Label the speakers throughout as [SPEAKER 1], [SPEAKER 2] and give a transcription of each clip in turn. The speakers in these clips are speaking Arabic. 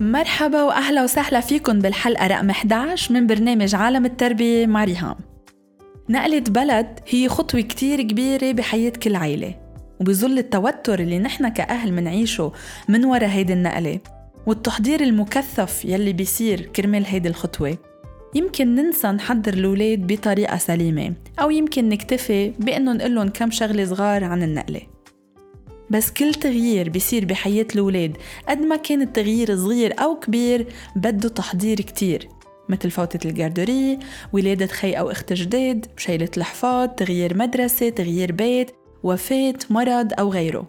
[SPEAKER 1] مرحبا وأهلا وسهلا فيكم بالحلقة رقم 11 من برنامج عالم التربية مع ريهام. نقلة بلد هي خطوة كتير كبيرة بحياة كل عيلة وبظل التوتر اللي نحن كأهل منعيشه من وراء هيدي النقلة والتحضير المكثف يلي بيصير كرمال هيدي الخطوة يمكن ننسى نحضر الأولاد بطريقة سليمة أو يمكن نكتفي بأنه نقلن كم شغلة صغار عن النقلة بس كل تغيير بيصير بحياة الأولاد قد ما كان التغيير صغير أو كبير بده تحضير كتير. مثل فوتة الجاردوري ولادة خي أو أخت جديد شيلة الحفاظ تغيير مدرسة تغيير بيت وفاة مرض أو غيره.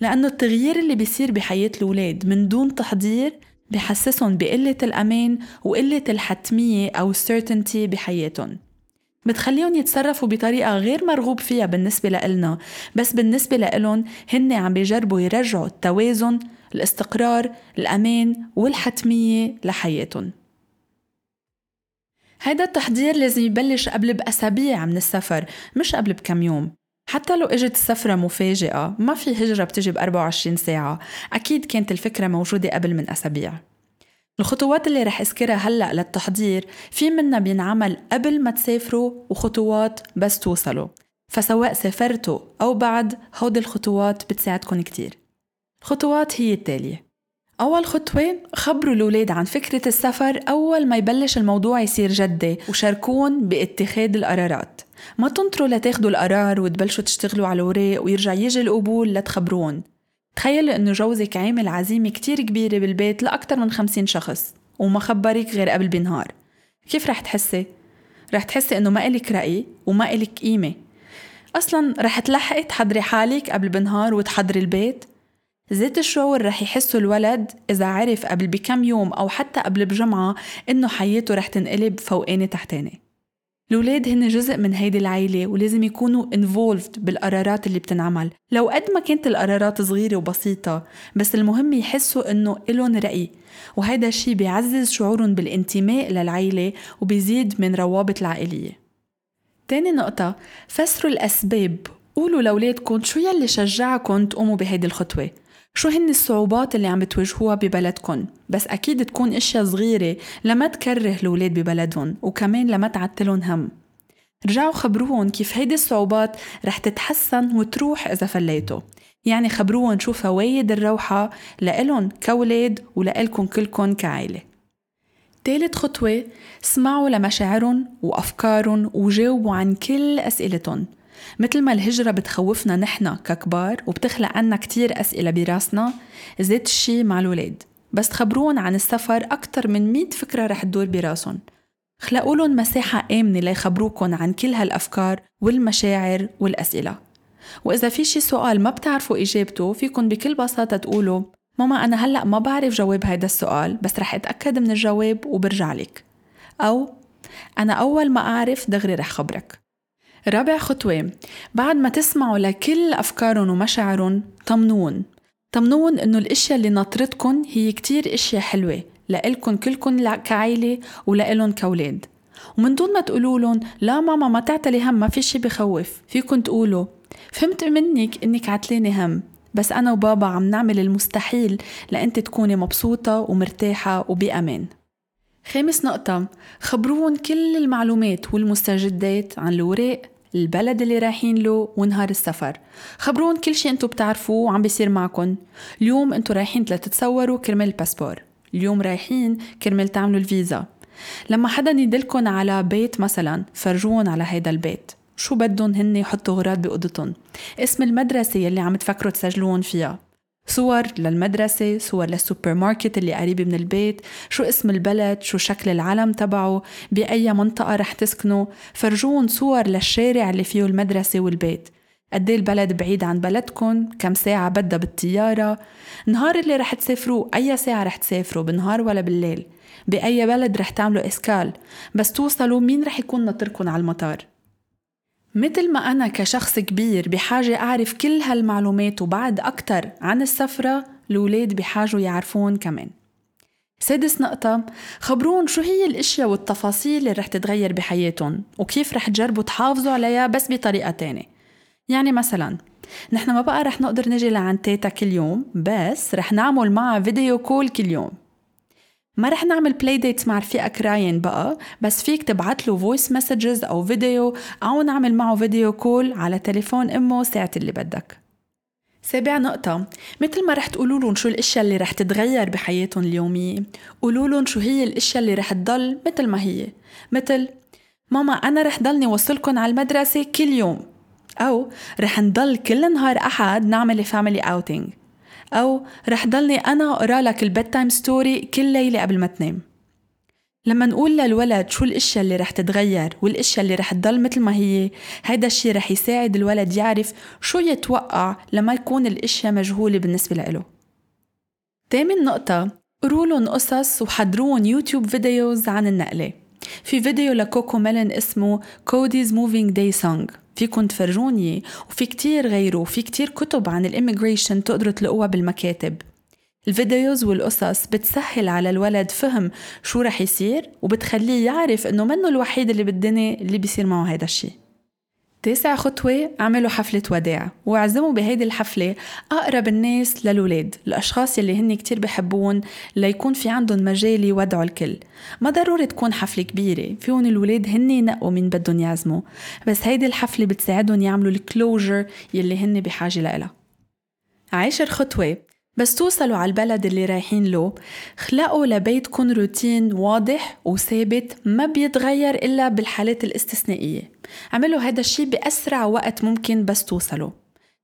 [SPEAKER 1] لأنه التغيير اللي بيصير بحياة الأولاد من دون تحضير بحسسهم بقلة الأمان وقلة الحتمية أو certainty بحياتهم. بتخليهم يتصرفوا بطريقة غير مرغوب فيها بالنسبة لإلنا. بس بالنسبة لإلهم هن عم بيجربوا يرجعوا التوازن الاستقرار الأمان والحتمية لحياتهم. هيدا التحضير لازم يبلش قبل بأسابيع من السفر مش قبل بكم يوم. حتى لو إجت السفرة مفاجئة ما في هجرة بتجي ب 24 ساعة. أكيد كانت الفكرة موجودة قبل من أسابيع. الخطوات اللي رح أذكرها هلأ للتحضير في منها بينعمل قبل ما تسافروا وخطوات بس توصلوا فسواء سافرتوا أو بعد هودي الخطوات بتساعدكم كتير. الخطوات هي التالية. أول خطوة خبروا الأولاد عن فكرة السفر أول ما يبلش الموضوع يصير جدي وشاركون باتخاذ القرارات. ما تنطروا لتاخدوا القرار وتبلشوا تشتغلوا على الوراق ويرجع يجي القبول لتخبرون تخيلي إنه جوزك عامل عزيمة كتير كبيرة بالبيت لأكثر من خمسين شخص وما خبرك غير قبل بنهار. كيف رح تحسي؟ رح تحسي إنه ما إلك رأي وما إلك قيمة. أصلا رح تلحقي تحضري حالك قبل بنهار وتحضري البيت؟ ذات الشعور رح يحسه الولد إذا عرف قبل بكم يوم أو حتى قبل بجمعة إنه حياته رح تنقلب فوقاني تحتاني الولاد هن جزء من هيدي العيلة ولازم يكونوا involved بالقرارات اللي بتنعمل. لو قد ما كانت القرارات صغيرة وبسيطة بس المهم يحسوا إنه إلهم رأي. وهيدا الشي بيعزز شعورهم بالانتماء للعيلة وبيزيد من روابط العائلية. تاني نقطة فسروا الأسباب. قولوا لأولادكم شو يلي شجعكم تقوموا بهيدي الخطوة. شو هن الصعوبات اللي عم بتواجهوها ببلدكن؟ بس أكيد تكون إشياء صغيرة لما تكره الولاد ببلدهم وكمان لما تعتلهم هم. رجعوا خبروهم كيف هيدي الصعوبات رح تتحسن وتروح إذا فليتوا. يعني خبروهم شو فوايد الروحة لإلهم كولاد ولإلكن كلكن كعائلة. تالت خطوة اسمعوا لمشاعرهم وأفكارهم وجاوبوا عن كل أسئلتهم. مثل ما الهجرة بتخوفنا نحن ككبار وبتخلق عنا كتير أسئلة براسنا زيت الشي مع الولاد. بس تخبرون عن السفر أكتر من مئة فكرة رح تدور براسهم. خلقوا لهم مساحة آمنة ليخبروكن عن كل هالأفكار والمشاعر والأسئلة. وإذا في شي سؤال ما بتعرفوا إجابته فيكن بكل بساطة تقولوا ماما أنا هلأ ما بعرف جواب هيدا السؤال بس رح أتأكد من الجواب وبرجع لك. أو أنا أول ما أعرف دغري رح خبرك. رابع خطوة. بعد ما تسمعوا لكل أفكارهم ومشاعرهم طمنون. طمنون إنه الأشياء اللي ناطرتكن هي كتير أشياء حلوة لإلكن كلكن كعيلة ولإلن كولاد ومن دون ما تقولوا لهم لا ماما ما تعتلي هم ما في شي بخوف. فيكن تقولوا فهمت منك إنك عتلاني هم بس أنا وبابا عم نعمل المستحيل لإنت تكوني مبسوطة ومرتاحة وبأمان. خامس نقطة خبروهم كل المعلومات والمستجدات عن الوراق البلد اللي رايحين له ونهار السفر. خبرون كل شيء أنتم بتعرفوه وعم بيصير معكم اليوم أنتم رايحين لتتصوروا كرمال الباسبور. اليوم رايحين كرمال تعملوا الفيزا. لما حدا يدلكن على بيت مثلا فرجون على هيدا البيت. شو بدهم هن يحطوا غراض بأوضتهم اسم المدرسة يلي عم تفكروا تسجلون فيها. صور للمدرسة صور للسوبر ماركت اللي قريب من البيت شو اسم البلد شو شكل العلم تبعه بأي منطقة رح تسكنوا. فرجون صور للشارع اللي فيه المدرسة والبيت. قد البلد بعيد عن بلدكم؟ كم ساعة بدها بالطيارة؟ نهار اللي رح تسافروا أي ساعة رح تسافروا بالنهار ولا بالليل؟ بأي بلد رح تعملوا إسكال؟ بس توصلوا مين رح يكون ناطركم على المطار؟ مثل ما أنا كشخص كبير بحاجة أعرف كل هالمعلومات وبعد أكتر عن السفرة الولاد بحاجة يعرفون كمان. سادس نقطة خبرون شو هي الأشياء والتفاصيل اللي رح تتغير بحياتهم وكيف رح تجربوا تحافظوا عليها بس بطريقة تانية. يعني مثلا نحن ما بقى رح نقدر نجي لعند تيتا كل يوم بس رح نعمل معها video call كل يوم. ما رح نعمل play dates مع رفيقك راين بقى بس فيك تبعت له voice messages أو فيديو أو نعمل معه video call على تليفون أمه ساعة اللي بدك. سابع نقطة مثل ما رح تقولوا لهم شو الأشياء اللي رح تتغير بحياتهم اليومية قولوا لهم شو هي الأشياء اللي رح تضل مثل ما هي. مثل ماما أنا رح ضلني وصلكن على المدرسة كل يوم. أو رح نضل كل نهار أحد نعمل family outing أو رح ضلني أنا أقرأ لك ال bedtime story كل ليلة قبل ما تنام. لما نقول للولد شو الأشياء اللي رح تتغير والأشياء اللي رح تضل مثل ما هي هيدا الشيء رح يساعد الولد يعرف شو يتوقع لما يكون الأشياء مجهولة بالنسبة له. تامن نقطة قروا قصص وحضروهم YouTube videos عن النقلة. في فيديو ل CoComelon اسمه Cody's Moving Day song فيكن تفرجوني وفي كتير غيره وفي كتير كتب عن ال immigration تقدروا تلاقوها بالمكاتب. ال videos والقصص بتسهل على الولد فهم شو رح يصير وبتخليه يعرف إنه منه الوحيد اللي بالدنيا اللي بيصير معه هيدا الشيء تاسع خطوة أعملوا حفلة وداع واعزموا بهيدي الحفلة أقرب الناس للولاد الأشخاص يلي هن كتير بحبون ليكون في عندهم مجال يودعوا الكل. ما ضروري تكون حفلة كبيرة فيهم الولاد هن ينقوا مين بدهم يعزموا بس هيدي الحفلة بتساعدهم يعملوا ال closure يلي هن بحاجة لها عاشر خطوة بس توصلوا على البلد اللي رايحين له. خلقوا لبيتكم روتين واضح وثابت ما بيتغير إلا بالحالات الاستثنائية. عملوا هذا الشيء بأسرع وقت ممكن بس توصلوا.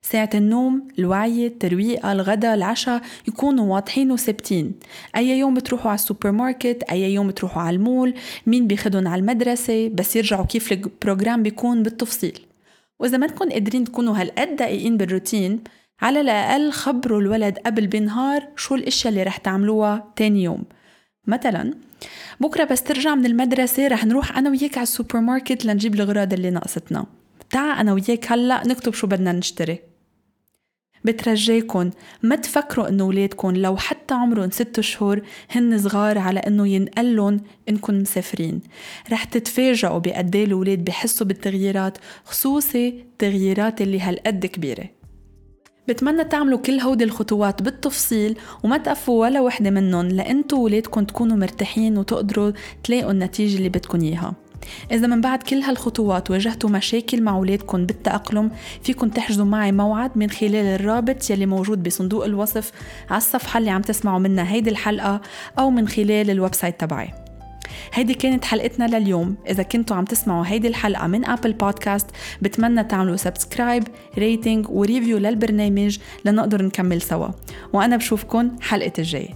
[SPEAKER 1] ساعة النوم، الوعي، الترويقة، الغداء، العشاء يكونوا واضحين وثابتين. أي يوم بتروحوا على السوبر ماركت، أي يوم بتروحوا على المول، مين بيخدن على المدرسة، بس يرجعوا كيف ال program بيكون بالتفصيل. وإذا ما تكون قادرين تكونوا هالقد دقيقين بالروتين على الأقل خبروا الولد قبل بنهار شو الأشياء اللي رح تعملوها تاني يوم. مثلا بكرة بس ترجع من المدرسة رح نروح أنا وياك على السوبر ماركت لنجيب الغراض اللي ناقصتنا. تعا أنا وياك هلأ نكتب شو بدنا نشتري. بترجاكن ما تفكروا إنه ولادكن لو حتى عمرهم ست شهور هن صغار على إنه ينقلن انكم مسافرين. رح تتفاجئوا بقد إيه الولاد بحسوا بالتغييرات خصوصي التغييرات اللي هالقد كبيرة. بتمنى تعملوا كل هودي الخطوات بالتفصيل وما تقفوا ولا وحدة منهم لأنتوا ولادكم تكونوا مرتاحين وتقدروا تلاقوا النتيجة اللي بدكم إياها. إذا من بعد كل هالخطوات واجهتوا مشاكل مع ولادكم بالتأقلم فيكم تحجزوا معي موعد من خلال الرابط يلي موجود بصندوق الوصف على الصفحة اللي عم تسمعوا منها هيدي الحلقة أو من خلال ال website تبعي. هيدي كانت حلقتنا لليوم. إذا كنتوا عم تسمعوا هيدي الحلقة من Apple Podcast بتمنى تعملوا subscribe rating و review للبرنامج لنقدر نكمل سوا. وأنا بشوفكن حلقة الجاي